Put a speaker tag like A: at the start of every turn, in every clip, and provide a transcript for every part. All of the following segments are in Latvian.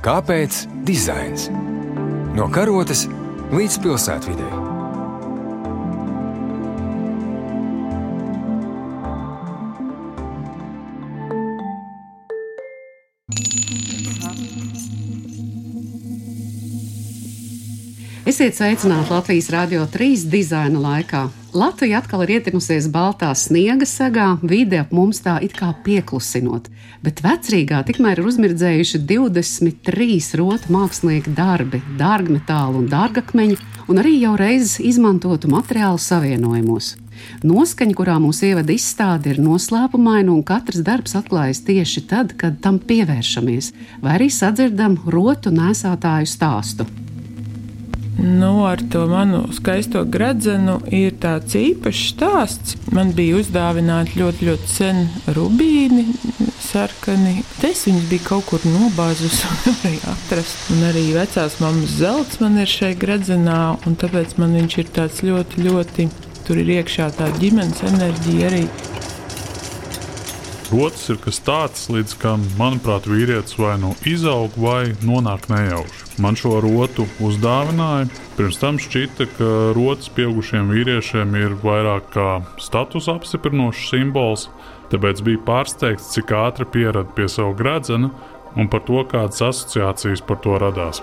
A: Kāpēc dizains? No karotes līdz pilsētvidē.
B: Esiet sveicināti Latvijas Rādio 3 dizaina laikā. Latvija atkal ir ietinusies baltā sniega segā, vide ap mums tā it kā pieklusinot, bet vecrīgā tikmēr ir uzmirdzējuši 23 rotu mākslinieku darbi, dārgmetālu un dārgakmeņu, un arī jau reizes izmantotu materiālu savienojumos. Noskaņa, kurā mūs ievada izstāde, ir noslēpumaina, un katrs darbs atklājas tieši tad, kad tam pievēršamies, vai arī sadzirdam rotu nesātāju stāstu.
C: Nu, ar to manu skaisto gradzenu ir tāds īpašs stāsts. Man bija uzdāvināti ļoti, ļoti sen rubīni, sarkani. Es viņus biju kaut kur nobāzus un nevarēju atrast. Un arī vecās mammas zelts man ir šai gradzenā, un tāpēc man viņš ir tāds ļoti, ļoti. Tur ir iekšā tā ģimenes enerģija arī.
D: Rotas ir kas tāds, līdz kam, manuprāt, vīrietis vai nu izaug, vai nonāk nejauši. Man šo rotu uzdāvināja. Pirms tam šķita, ka rotas pieaugušiem vīriešiem ir vairāk kā status apstiprinošs simbols, tāpēc bija pārsteigts, cik ātri pierada pie sava gradzena un par to, kādas asociācijas par to radās.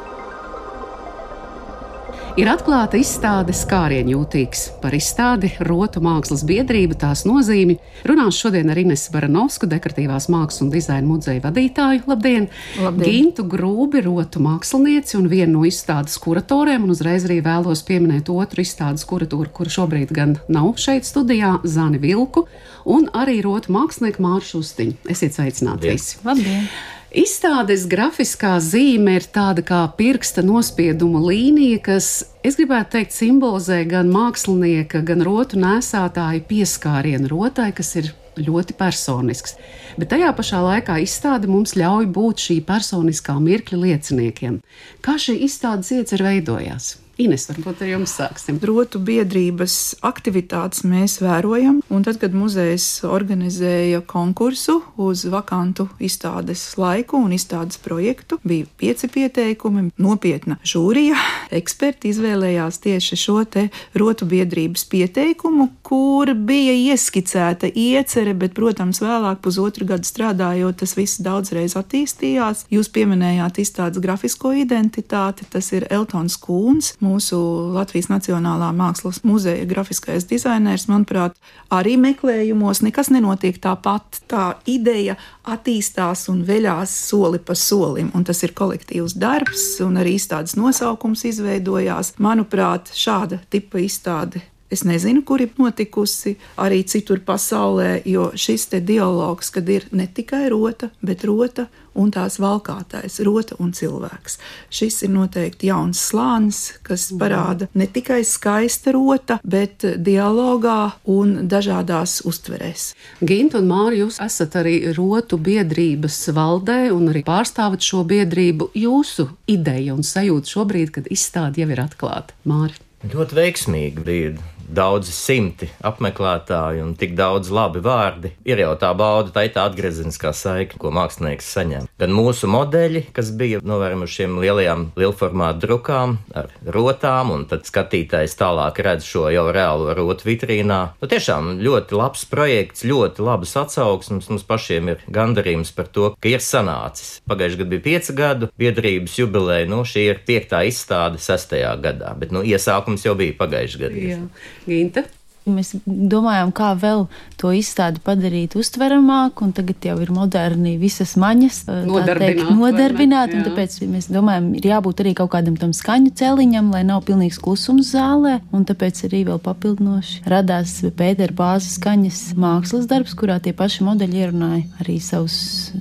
B: Ir atklāta izstāde Skārienjūtīgs par izstādi Rotu mākslas biedrību tās nozīmi. Runās šodien ar Inesu Baranovsku, dekoratīvās mākslas un dizaina muzeja vadītāju. Labdien!
E: Labdien.
B: Gintu Grūbi, rotu mākslinieci un vienu no izstādes kuratoriem, un uzreiz arī vēlos pieminēt otru izstādes kuratoru, kura šobrīd gan nav šeit studijā, Zani Vilku, un arī rotu mākslinieku Māršu Ustiņu. Esiet sveicināti visi!
E: Labdien!
B: Izstādes grafiskā zīme ir tāda kā pirksta nospieduma līnija, kas, es gribētu teikt, simbolizē gan mākslinieka, gan rotu nesātāju pieskārienu rotai, kas ir ļoti personisks. Bet tajā pašā laikā izstāde mums ļauj būt šī personiskā mirkļa lieciniekiem. Kā šī izstādes iecer veidojās? Ines, varbūt ar jums sāksim.
E: Rotu biedrības aktivitātes mēs vērojam, un tad, kad muzejs organizēja konkursu uz vakantu izstādes laiku un izstādes projektu, bija pieci pieteikumi, nopietna žūrija. Eksperti izvēlējās tieši šo te rotu biedrības pieteikumu, kur bija ieskicēta iecere, bet, protams, vēlāk pusotru gadu strādājot, tas viss daudzreiz attīstījās. Jūs pieminējāt izstādes grafisko identitāti, tas ir Eltons Kūns mūsu Latvijas Nacionālā Mākslas muzeja grafiskais dizainers, manuprāt, arī meklējumos nekas nenotiek tāpat. Tā ideja attīstās un veļās soli pa solim, un tas ir kolektīvs darbs, un arī izstādes nosaukums izveidojās. Manuprāt, šāda tipa izstāde Es nezinu, kur ir notikusi arī citur pasaulē, jo šis te dialogs, kad ir ne tikai rota, bet rota un tās valkātais, rota un cilvēks. Šis ir noteikti jauns slānis, kas parāda ne tikai skaista rota, bet dialogā un dažādās uztverēs.
B: Gint un Māri, jūs esat arī rotu biedrības valdē un arī pārstāvat šo biedrību. Jūsu ideja un sajūta šobrīd, kad izstāde jau ir atklāta, Māri?
F: Ļoti veiksmīgi bija daudzi simti apmeklētāju un tik daudz labi vārdi. Ir jau tā bauda, tā ir tā atgriezeniskā saikne, ko mākslinieks saņem. Gan mūsu modeļi, kas bija novērojami šiem lielajām lielformātu drukām ar rotām, un tad skatītājs tālāk redz šo jau reālo rotu vitrīnā. Nu, tiešām ļoti labs projekts, ļoti labas atsauksmes. Mums pašiem ir gandarījums par to, ka ir sanācis. Pagājušajā gadā bija pieci gadu biedrības jubileja, nu šī ir piektā izstāde sestajā gadā, bet nu, iesākums jau bija pagājušajā gadā.
B: Jā. Ginta.
G: Mēs domājām, kā vēl to izstādi padarīt uztveramāku, un tagad jau ir moderni visas maņas
B: Nodarbināt,
G: teikt,
B: vai ne?
G: nodarbināt un tāpēc mēs domājam, ir jābūt arī kaut kādam tam skaņu celiņam, lai nav pilnīgs klusums zālē, un tāpēc arī vēl papildinoši radās Pētera bāzes skaņas mākslas darbs, kurā tie paši modeļi ierunāja arī savus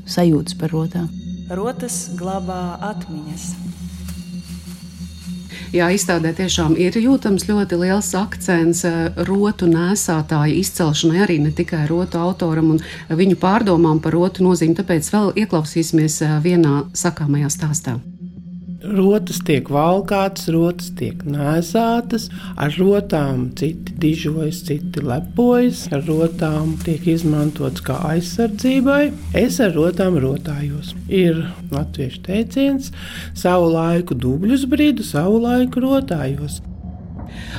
G: sajūtas par rotām.
H: Rotas glabā atmiņas.
B: Jā, izstādē tiešām ir jūtams ļoti liels akcents eh, rotu nēsātāju izcelšanai, arī ne tikai rotu autoram un viņu pārdomām par rotu nozīmi. Tāpēc vēl ieklausīsimies eh, vienā sakāmajā stāstā.
I: Rotas tiek valkātas, rotas tiek nēsātas, ar rotām citi dižojas, citi lepojas, ar rotām tiek izmantots kā aizsardzībai. Es ar rotām rotājos. Ir latviešu teiciens, savu laiku dubļus brīdu, savu laiku rotājos.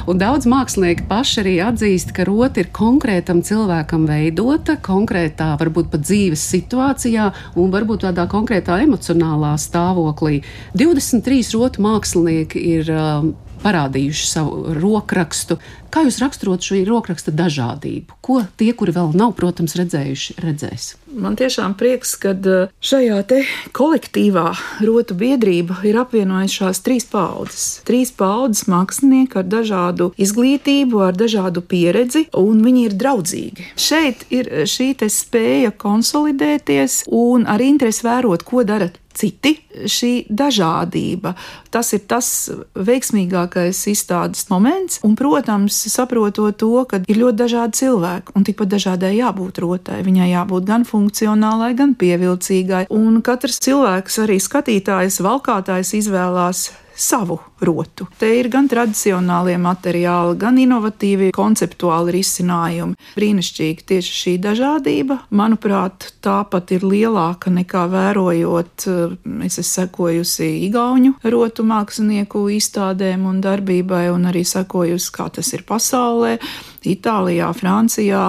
B: Un daudz mākslinieki paši arī atzīst, ka rota ir konkrētam cilvēkam veidota, konkrētā, varbūt pat dzīves situācijā un varbūt tādā konkrētā emocionālā stāvoklī. 23 rotu mākslinieki ir um, parādījuši savu rokrakstu. Kā jūs raksturot šo rokraksta dažādību? Ko tie, kuri vēl nav, protams, redzējuši, redzēs?
E: Man tiešām prieks, ka uh, šajā kolektīvā rotu biedrība ir apvienojušās trīs paudzes. Trīs paudzes mākslinieki ar dažādu izglītību, ar dažādu pieredzi, un viņi ir draudzīgi. Šeit ir šī spēja konsolidēties un ar interesi vērot, ko dara citi. Šī dažādība, tas ir tas veiksmīgākais izstādes moments, un, protams, saprotot to, ka ir ļoti dažādi cilvēki, un tikpat dažādai jābūt rotai. Viņai jābūt gan funkcionālai, gan pievilcīgai, un katrs cilvēks, arī skatītājs, valkātājs izvēlās savu rotu. Te ir gan tradicionālie materiāli, gan inovatīvi, konceptuāli risinājumi. Brīnišķīgi tieši šī dažādība, manuprāt, tāpat ir lielāka nekā vērojot, es esmu sekojusi Igauņu rotu mākslinieku izstādēm un darbībai, un arī sekojusi, kā tas ir pasaulē. Itālijā, Francijā,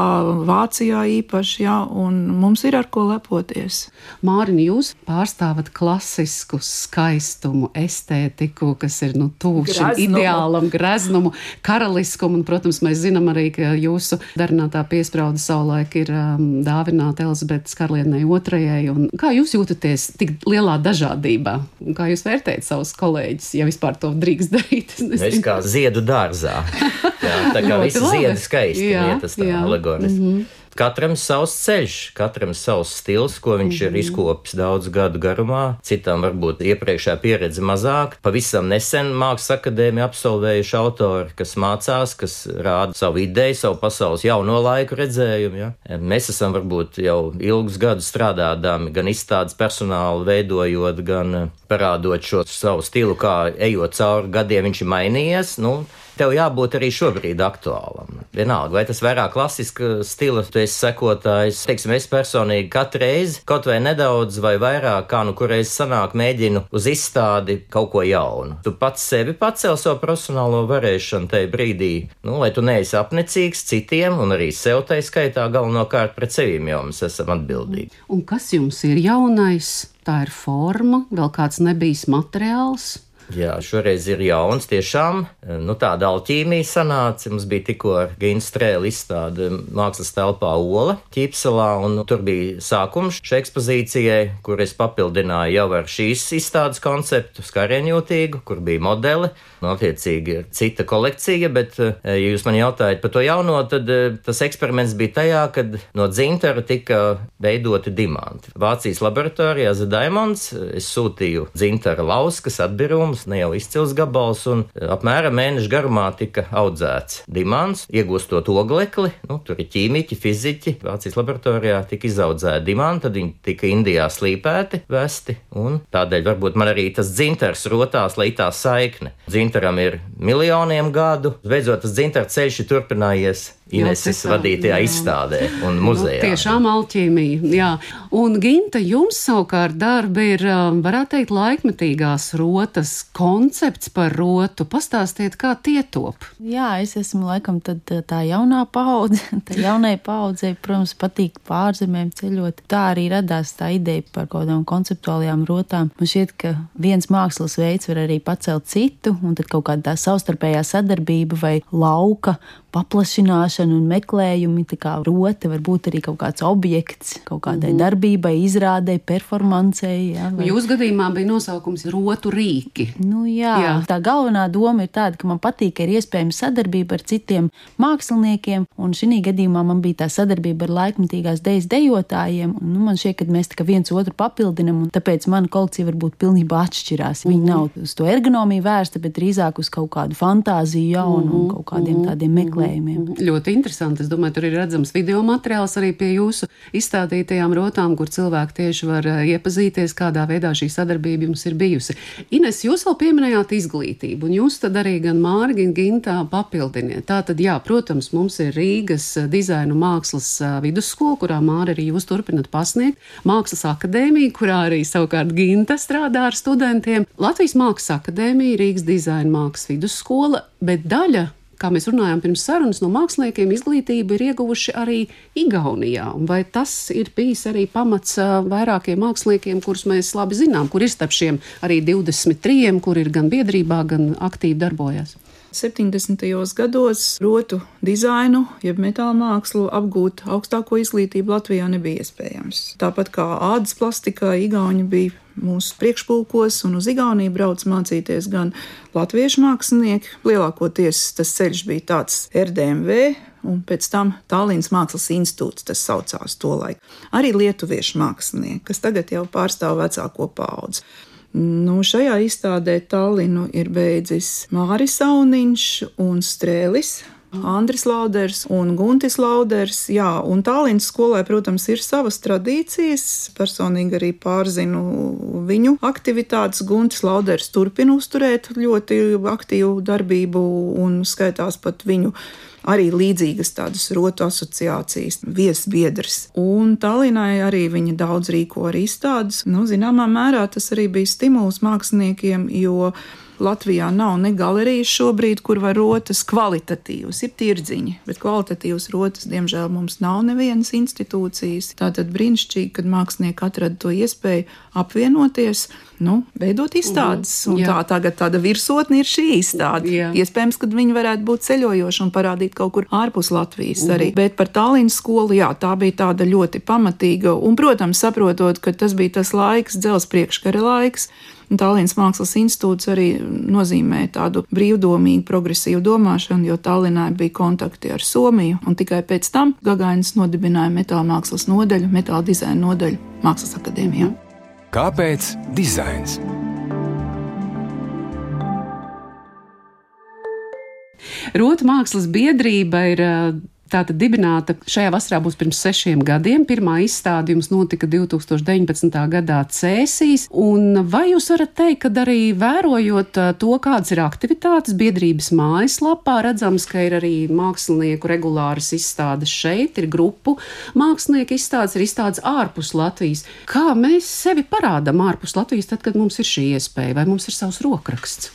E: Vācijā īpaši, jā, un mums ir ar ko lepoties.
B: Mārtiņ, jūs pārstāvat klasisku skaistumu, estētiku, kas ir nu, tuvu šim ideālam greznumu, karaliskumu, un, protams, mēs zinām arī, ka jūsu darinātā piesprauda savulaik ir um, dāvināta Elizabetes karalienei otrajai, un kā jūs jūtaties tik lielā dažādībā? Kā jūs vērtējat savus kolēģus, ja vispār to drīkst darīt?
F: Es, es kā ziedu dārzā. Jā, tā kā visi ziedi skaisti, jā, ja tas tā alegoriski. Mm -hmm. Katram savs ceļš, katram savs stils, ko viņš mm -hmm. ir mhm. izkopis daudzu gadu garumā. Citam varbūt iepriekšējā pieredze mazāk. Pavisam nesen Mākslas akadēmija absolvējuši autori, kas mācās, kas rāda savu ideju, savu pasaules jauno laiku redzējumu. Ja? Mēs esam varbūt jau ilgus gadus strādādami, gan izstādes personālu veidojot, gan parādot šo savu stilu, kā ejot cauri gadiem viņš ir mainījies. Nu, tev jābūt arī šobrīd aktuālam. Vienalga, vai tas vairāk klasiska stila, tu esi sekotājs. Teiksim, es personīgi katru reizi, kaut vai nedaudz vai vairāk, kā nu kurreiz sanāk, mēģinu uz izstādi kaut ko jaunu. Tu pats sevi pacēl savu profesionālo varēšanu tajā brīdī, nu, lai tu neesi apnicīgs citiem un arī sev tai skaitā galvenokārt pret sevīm jau mēs esam atbildīgi.
B: Un kas jums ir jaunais? Tā ir forma, vēl kāds nebijis materiāls.
F: Jā, šoreiz ir jauns, tiešām nu, tāda alķīmija sanāca. Mums bija tikko ar Gīnu Strēlu izstāde mākslas telpā Ola Ķīpselā, un tur bija sākums šai ekspozīcijai, kur es papildināju jau ar šīs izstādes konceptu, skarieņjūtīgu, kur bija modeli, nu, attiecīgi cita kolekcija, bet, ja jūs man jautājat par to jauno, tad tas eksperiments bija tajā, kad no dzintara tika veidoti dimanti. Vācijas laboratorijā Zedaimonds es sūtīju dzintara lauskas atbirumus gabals, ne jau izcils gabals, un e, apmēram mēneša garumā tika audzēts dimants, iegūstot oglekli. Nu, tur ir ķīmiķi, fiziķi. Vācijas laboratorijā tika izaudzēti dimanti, tad viņi tika Indijā slīpēti, vesti, un tādēļ varbūt man arī tas dzintars rotās, lai tā saikne. Dzintaram ir miljoniem gadu, beidzot tas dzintars ceļš ir turpinājies Ineses vadītajā jā. izstādē un nu, muzejā.
B: Nu, tiešām alķīmija, jā. Un Ginta, jums savukārt darba ir, um, varētu teikt, laikmetīgās rotas koncepts par rotu. Pastāstiet, kā tie top.
G: Jā, es esmu laikam tad tā jaunā paudze. Tā jaunai paudzei, protams, patīk pārzemēm ceļot. Tā arī radās tā ideja par kaut kādām konceptuālajām rotām. Man šķiet, ka viens mākslas veids var arī pacelt citu, un tad kaut kāda tā savstarpējā sadarbība vai lauka paplašināšana un meklējumi. Tā kā rote var būt arī kaut kāds objekts, kaut kādai mm -hmm. darbībai, izrādē, performancei. Jā,
B: vai... Jūsu gadījumā bija nosaukums rotu rīki.
G: Nu, jā, jā, tā galvenā doma ir tāda, ka man patīk, ka ir iespējama sadarbība ar citiem māksliniekiem, un šī gadījumā man bija tā sadarbība ar laikmatīgās dejas dejotājiem. Un, nu, man šķiet, ka mēs viens otru papildinam, un tāpēc mana kolekcija varbūt pilnībā atšķirās. Viņa mm -hmm. nav uz to ergonomiju vērsta, bet drīzāk uz kaut kādu fantāziju jaunu mm -hmm. un kaut kādiem mm -hmm. tādiem meklējumiem meklējumiem.
B: Mm, ļoti interesanti. Es domāju, tur ir redzams video materiāls arī pie jūsu izstādītajām rotām, kur cilvēki tieši var eh, iepazīties, kādā veidā šī sadarbība jums ir bijusi. Ines, jūs vēl pieminējāt izglītību, un jūs tad arī gan Mārgi, gan Gintā papildiniet. Tā tad, jā, protams, mums ir Rīgas eh, dizainu mākslas eh, vidusskola, kurā Māra arī jūs turpinat pasniegt, Mākslas akadēmija, kurā arī savukārt Ginta strādā ar studentiem, Latvijas Mākslas akadēmija, Rīgas dizaina mākslas vidusskola, bet daļa kā mēs runājām pirms sarunas, no māksliniekiem izglītību ir ieguvuši arī Igaunijā. Vai tas ir bijis arī pamats vairākiem māksliniekiem, kurus mēs labi zinām, kur ir starp šiem arī 23, kur ir gan biedrībā, gan aktīvi darbojas?
E: 70. gados rotu dizainu, jeb metāla mākslu apgūt augstāko izglītību Latvijā nebija iespējams. Tāpat kā ādas plastikā, Igauni bija mūsu priekšpulkos un uz Igauniju brauc mācīties gan latviešu mākslinieki. Lielākoties tas ceļš bija tāds RDMV, un pēc tam Tallinas Mākslas institūts, tas saucās to laiku. Arī lietuviešu mākslinieki, kas tagad jau pārstāv vecāko paudzi. Nu, šajā izstādē Tallinu ir beidzis Māris Auniņš un Strēlis, Andris Lauders un Guntis Lauders. Jā, un Tallinas skolai, protams, ir savas tradīcijas. Personīgi arī pārzinu viņu aktivitātes. Guntis Lauders turpina uzturēt ļoti aktīvu darbību un skaitās pat viņu arī līdzīgas tādas rotu asociācijas, viesbiedrs. Un Tallinai arī viņa daudz rīko arī izstādes. Nu, zināmā mērā tas arī bija stimuls māksliniekiem, jo Latvijā nav ne galerijas šobrīd, kur var rotas kvalitatīvas, ir tirdziņi, bet kvalitatīvas rotas, diemžēl, mums nav nevienas institūcijas. Tātad brīnišķīgi, kad mākslinieki atrada to iespēju apvienoties, nu, veidot izstādes. Un Jā. tā tagad tāda virsotne ir šī izstāde. Jā. Iespējams, ka viņi varētu būt ceļojoši un parādīt kaut kur ārpus Latvijas mm. arī. Bet par Tallinas skolu, jā, tā bija tāda ļoti pamatīga. Un, protams, saprotot, ka tas bija tas laiks, dzels priekškara laiks. Tallinas Mākslas institūts arī nozīmē tādu brīvdomīgu, progresīvu domāšanu, jo Tallinā bija kontakti ar Somiju, un tikai pēc tam Gagainis nodibināja metāla mākslas nodeļu, metāla dizaina nodeļu Mākslas akadēmijā.
A: Kāpēc dizains?
B: Rota mākslas biedrība ir Tātad dibināta šajā vasarā būs pirms sešiem gadiem. Pirmā izstāde jums notika 2019. gadā Cēsīs. Un vai jūs varat teikt, ka arī vērojot to, kādas ir aktivitātes biedrības mājaslapā, redzams, ka ir arī mākslinieku regulāras izstādes šeit, ir grupu mākslinieku izstādes, ir izstādes ārpus Latvijas. Kā mēs sevi parādām ārpus Latvijas, tad, kad mums ir šī iespēja, vai mums ir savs rokraksts?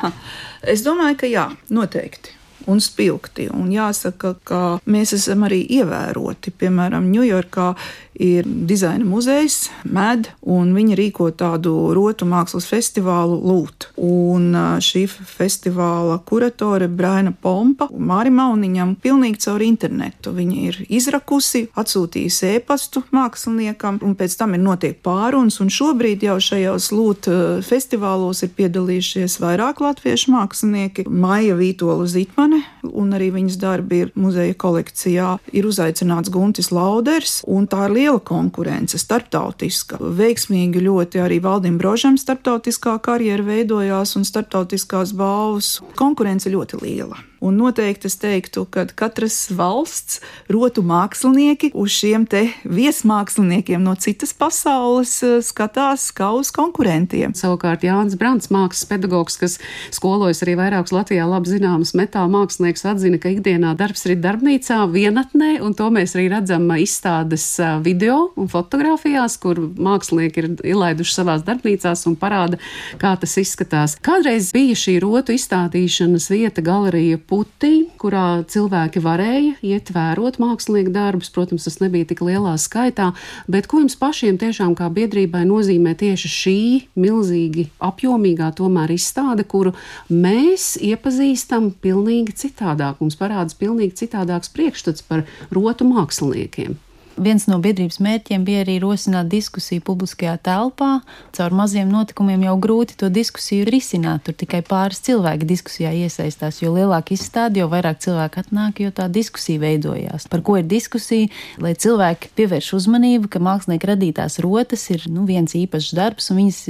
E: es domāju, ka jā, noteikti un spilgti. Un jāsaka, ka mēs esam arī ievēroti. Piemēram, Ņujorkā ir dizaina muzejs, MED, un viņi rīko tādu rotu mākslas festivālu Lūt. Un šī festivāla kuratore Braina Pompa Mārim Mauniņam pilnīgi caur internetu. Viņa ir izrakusi, atsūtījusi e-pastu māksliniekam, un pēc tam ir notiek pārunas, un šobrīd jau šajos Lūt festivālos ir piedalījušies vairāk latviešu mākslinieki. Maija Vītola Zitmane, un arī viņas darbi ir muzeja kolekcijā, ir uzaicināts Guntis Lauders, un tā ir liela liela konkurence, starptautiska. Veiksmīgi ļoti arī Valdim Brožam starptautiskā karjera veidojās un starptautiskās balvas. Konkurence ļoti liela. Un noteikti es teiktu, ka katras valsts rotu mākslinieki uz šiem te viesmāksliniekiem no citas pasaules eh, skatās kā uz konkurentiem.
B: Savukārt Jānis Brants, mākslas pedagogs, kas skolojas arī vairākus Latvijā labi zināmus metāla mākslinieks, atzina, ka ikdienā darbs ir darbnīcā, vienatnē, un to mēs arī redzam izstādes eh, video un fotografijās, kur mākslinieki ir ielaiduši savās darbnīcās un parāda, kā tas izskatās. Kādreiz bija šī rotu izstādīšanas vieta galerija putī, kurā cilvēki varēja iet vērot mākslinieku darbus. Protams, tas nebija tik lielā skaitā, bet ko jums pašiem tiešām kā biedrībai nozīmē tieši šī milzīgi apjomīgā tomēr izstāde, kuru mēs iepazīstam pilnīgi citādāk. Mums parādās pilnīgi citādāks priekšstats par rotu māksliniekiem.
G: Viens no biedrības mērķiem bija arī rosināt diskusiju publiskajā telpā. Caur maziem notikumiem jau grūti to diskusiju risināt. Tur tikai pāris cilvēki diskusijā iesaistās. Jo lielāka izstāde, jo vairāk cilvēku atnāk, jo tā diskusija veidojās. Par ko ir diskusija? Lai cilvēki pievērš uzmanību, ka mākslinieka radītās rotas ir nu, viens īpašs darbs, un viņas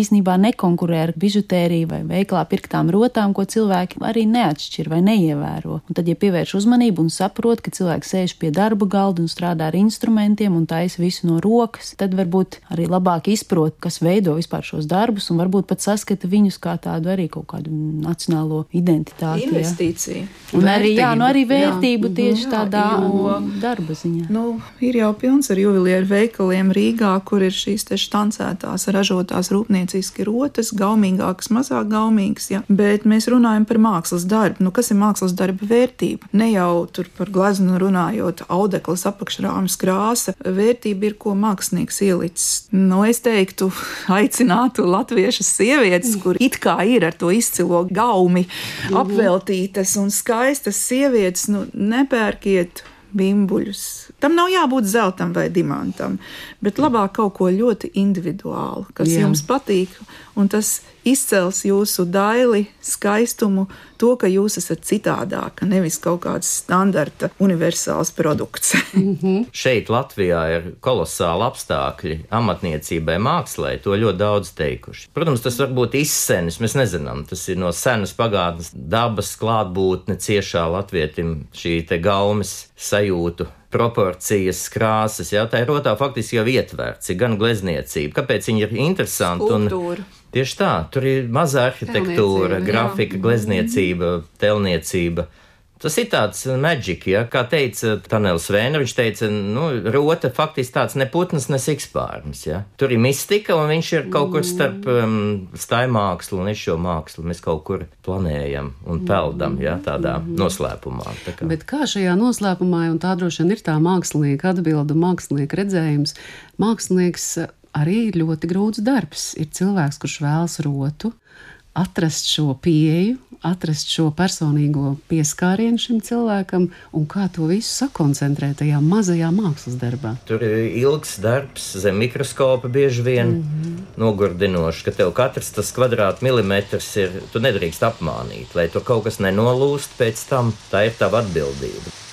G: īsnībā nekonkurē ar bižutēriju vai veiklā pirktām rotām, ko cilvēki arī neatšķir vai neievēro. Un tad, ja pievērš uzmanību un saprot, ka cilvēks sēž pie darba galda un strādā ar instrumentiem un taisa visu no rokas, tad varbūt arī labāk izprot, kas veido vispār šos darbus, un varbūt pat saskata viņus kā tādu arī kaut kādu nacionālo identitāti.
E: Investīcija.
G: Jā. Un arī, jā, nu arī vērtību
E: jā.
G: tieši
E: jā,
G: tādā
E: jo,
G: darba ziņā.
E: Nu, ir jau pilns ar juvelieru veikaliem Rīgā, kur ir šīs te štancētās, ražotās rūpnieciski rotas, gaumīgākas, mazāk gaumīgas, jā. bet mēs runājam par mākslas darbu. Nu, kas ir mākslas darba vērtība? Ne jau tur par glaznu runājot, audeklas apakšrāmas krāsa. Vērtība ir, ko mākslinieks ielicis. Nu, es teiktu, aicinātu latviešu sievietes, kur it kā ir ar to izcilo gaumi apveltītas un skaistas sievietes, nu, nepērkiet bimbuļus. Tam nav jābūt zeltam vai diamantam, bet labāk kaut ko ļoti individuālu, kas Jā. jums patīk, un tas izcels jūsu daili, skaistumu, to, ka jūs esat citādāka, nevis kaut kāds standarta universāls produkts.
F: mm -hmm. Šeit Latvijā ir kolosāli apstākļi amatniecībai, mākslē, to ļoti daudz teikuši. Protams, tas var būt izsenis, mēs nezinām, tas ir no senas pagātnes dabas klātbūtne ciešā latvietim šī te gaumes sajūtu proporcijas, krāsas. Jā, tā ir rotā faktiski jau ietverts, gan glezniecība. Kāpēc viņi ir interesanti?
E: Skulptūra.
F: Un, Tieši tā, tur ir maza arhitektūra, grafika, jā. glezniecība, telniecība. Tas ir tāds maģiski, ja, kā teica Tanels Vēna. Viņš teica, nu, rota faktiski tāds ne putns, ne sikspārns. Ja. Tur ir mistika, un viņš ir kaut kur starp um, staimākslu un šo mākslu. Mēs kaut kur planējam un peldam, ja, tādā noslēpumā. Tā kā.
B: Bet kā šajā noslēpumā, un tā droši vien ir tā mākslinieka atbilde, mākslinieka redzējums, mākslinieks arī ļoti grūts darbs. Ir cilvēks, kurš vēlas rotu, atrast šo pieeju, atrast šo personīgo pieskārienu šim cilvēkam un kā to visu sakoncentrēt tajā mazajā mākslas darbā.
F: Tur ir ilgs darbs, zem mikroskopa bieži vien mm -hmm. nogurdinošs, ka tev katrs tas kvadrātmilimetrs ir, tu nedrīkst apmānīt, lai tur kaut kas nenolūst pēc tam. Tā ir tava atbildība.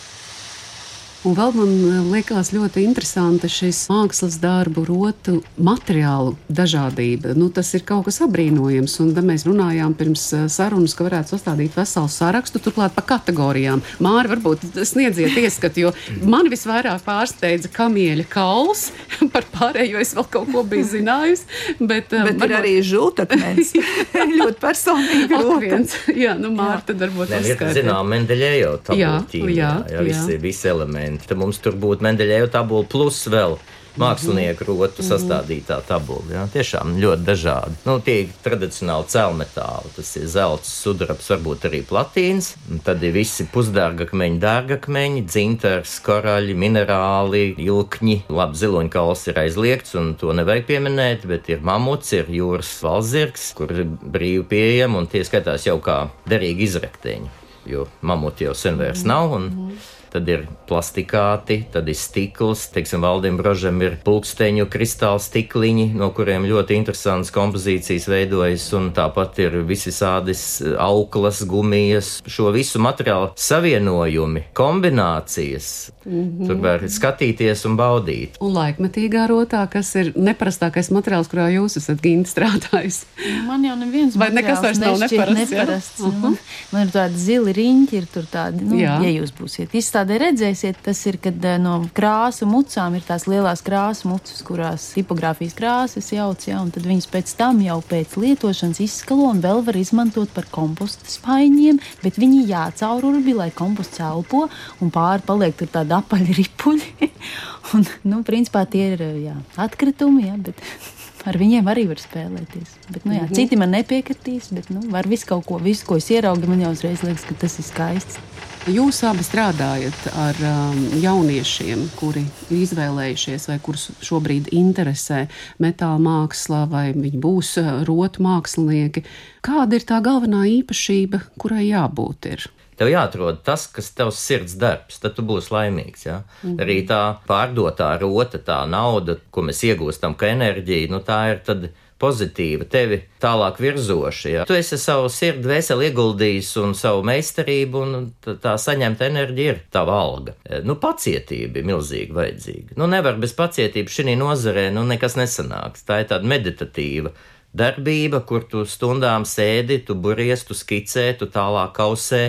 B: Un vēl man eh, liekas ļoti interesanti šis mākslas darbu, rotu materiālu dažādība. Nu, tas ir kaut kas apbrīnojams. Un mēs runājām pirms eh, sarunas, ka varētu sastādīt veselu sarakstu, turklāt pa kategorijām. Māri, varbūt sniedziet ieskatu, jo man visvairāk pārsteidza kamieļa kauls. Par pārējo es vēl kaut ko biju zinājusi. Bet,
E: eh, bet varbūt... ir arī žūtakmens. ļoti personīgi.
B: Viens. Jā, nu Māri, tad varbūt
F: tas ir. Zinām, Mendeļējo tabula jā, jā, jā, jā. Visi, visi elementi elementi. Tad mums tur būtu Mendeļēva tabula plus vēl mākslinieku rotu sastādītā tabula. Ja? Tiešām ļoti dažādi. Nu, tie ir tradicionāli celmetāli. Tas ir zelts, sudrabs, varbūt arī platīns. Tad ir visi pusdārgakmeņi, dārgakmeņi, dzintars, koraļi, minerāli, ilkņi. Labi, ziloņkauls ir aizliegts, un to nevajag pieminēt, bet ir mamuts, ir jūras valzirgs, kur ir brīvi pieejami, un tie skatās jau kā derīgi izrakteņi. Jo mamuti jau sen vairs nav. Un, mm -hmm tad ir plastikāti, tad ir stikls, teiksim, Valdim Brožam ir pulksteņu kristāla stikliņi, no kuriem ļoti interesantas kompozīcijas veidojas, un tāpat ir visisādas auklas, gumijas, šo visu materiālu savienojumi, kombinācijas. Mm -hmm. Tur var skatīties un baudīt.
B: Un laikmetīgā rotā, kas ir neparastākais materiāls, kurā jūs esat gimti strādājis.
G: Man jau neviens
B: Vai nekas vairs nav neparasts?
G: neparasts. Uh -huh. man, man ir tādi zili riņķi, ir tur tādi, nu, Jā. ja jūs būsiet izstāstījis izstādē redzēsiet, tas ir, kad eh, no krāsu mucām ir tās lielās krāsu mucas, kurās tipogrāfijas krāsas jauc, ja, un tad viņas pēc tam jau pēc lietošanas izskalo un vēl var izmantot par komposta spaiņiem, bet viņi jācaururbi, lai komposts elpo, un pāri paliek tur tādi apaļi ripuļi. un, nu, principā tie ir jā, atkritumi, ja, bet ar viņiem arī var spēlēties. Bet, nu, jā, mm -hmm. Citi man nepiekritīs, bet nu, var visu kaut ko, visu, ko es ieraugu, man jau uzreiz liekas, ka tas ir skaists.
B: Jūs abi strādājat ar um, jauniešiem, kuri ir izvēlējušies vai kurus šobrīd interesē metāla māksla, vai viņi būs uh, rotu mākslinieki. Kāda ir tā galvenā īpašība, kurai jābūt? Ir?
F: Tev jāatrod tas, kas tavs sirds darbs, tad tu būsi laimīgs. Ja? Mm. Arī tā pārdotā rota, tā nauda, ko mēs iegūstam, kā enerģija, nu tā ir tad pozitīva, tevi tālāk virzoša. Ja? Tu esi savu sirdi veseli ieguldījis un savu meistarību, un tā saņemta enerģija ir tava alga. Nu, pacietība ir milzīgi vajadzīga. Nu, nevar bez pacietības šī nozarē, nu, nekas nesanāks. Tā ir tāda meditatīva darbība, kur tu stundām sēdi, tu buries, tu skicē, tu tālāk kausē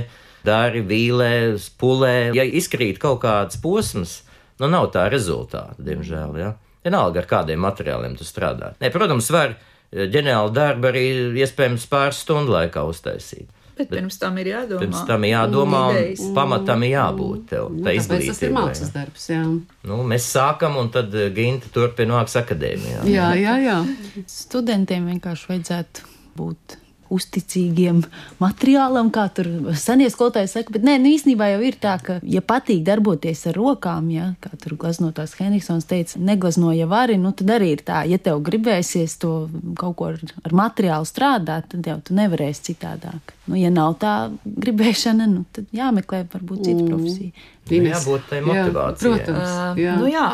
F: dari, vīlē, pulē. Ja izkrīt kaut kāds posms, nu nav tā rezultāta, diemžēl. Ja? Vienalga ar kādiem materiāliem tu strādā. Ne, protams, var eh, ģeniāli darbu arī iespējams pāris stundu laikā uztaisīt.
E: Bet pirms tam ir jādomā.
F: Pirms tam ir jādomā, un, un pamatam ir jābūt tev.
B: Nu, tas ir mākslas darbs, jā.
F: Nu, mēs sākam, un tad eh, Ginta turpina mākslas akadēmijā.
B: Jā, jā, jā.
G: Studentiem vienkārši vajadzētu būt uzticīgiem materiālam, kā tur senie skolotāji saka. Bet nē, nu, īstenībā jau ir tā, ka, ja patīk darboties ar rokām, ja, kā tur glaznotājs Henriksons teica, neglazno jau vari, nu tad arī ir tā, ja tev gribēsies to kaut ko ar, ar materiālu strādāt, tad jau tu nevarēsi citādāk. Nu, ja nav tā gribēšana, nu, tad jāmeklē varbūt cita mm. profesija.
F: Ines. Jābūt tai motivācijai.
E: Jā, protams, jā. Uh, nu jā,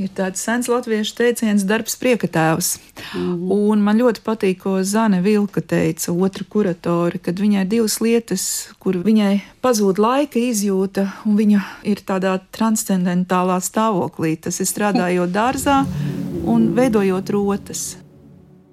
E: ir tāds sens latviešu teiciens, darbs priekatēvs. Mm. Un man ļoti patīk, ko Zane Vilka teica, otra kuratori, kad viņai divas lietas, kur viņai pazūd laika izjūta, un viņa ir tādā transcendentālā stāvoklī. Tas ir strādājot dārzā un veidojot rotas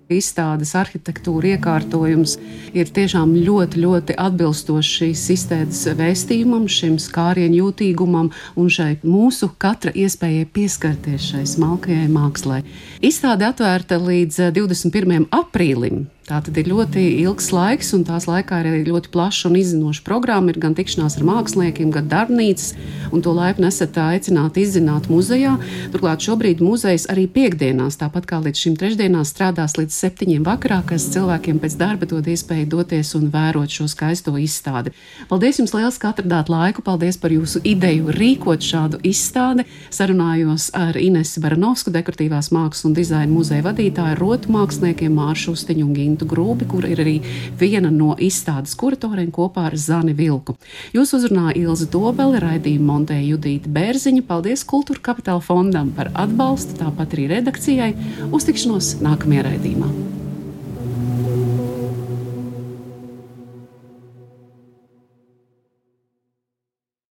B: izstādes arhitektūra iekārtojums ir tiešām ļoti, ļoti atbilstošs šīs izstādes vēstījumam, šim skārienu jūtīgumam un šai mūsu katra iespējai pieskarties šai smalkajai mākslai. Izstāde atvērta līdz 21. Eh, aprīlim. Tā tad ir ļoti ilgs laiks, un tās laikā ir ļoti plaša un izzinoša programma. Ir gan tikšanās ar māksliniekiem, gan darbnīcas, un to laipni esat aicināti izzināt muzejā. Turklāt šobrīd muzejs arī piekdienās, tāpat kā līdz šim trešdienās, strādās līdz septiņiem vakarā, kas cilvēkiem pēc darba dod iespēju doties un vērot šo skaisto izstādi. Paldies jums liels, ka atradāt laiku! Paldies par jūsu ideju rīkot šādu izstādi! Sarunājos ar Inesu Baranovsku, dekoratīvās mākslas un dizaina muzeja vadītāju, rotu māksliniekiem Māršu Ustiņu un Gintu. Guntu Grūbi, kur ir arī viena no izstādes kuratoriem kopā ar Zani Vilku. Jūs uzrunāja Ilza Dobele, raidījumu montēja Judīta Bērziņa. Paldies Kultūra Kapitāla fondam par atbalstu, tāpat arī redakcijai. Uztikšanos nākamajā raidījumā.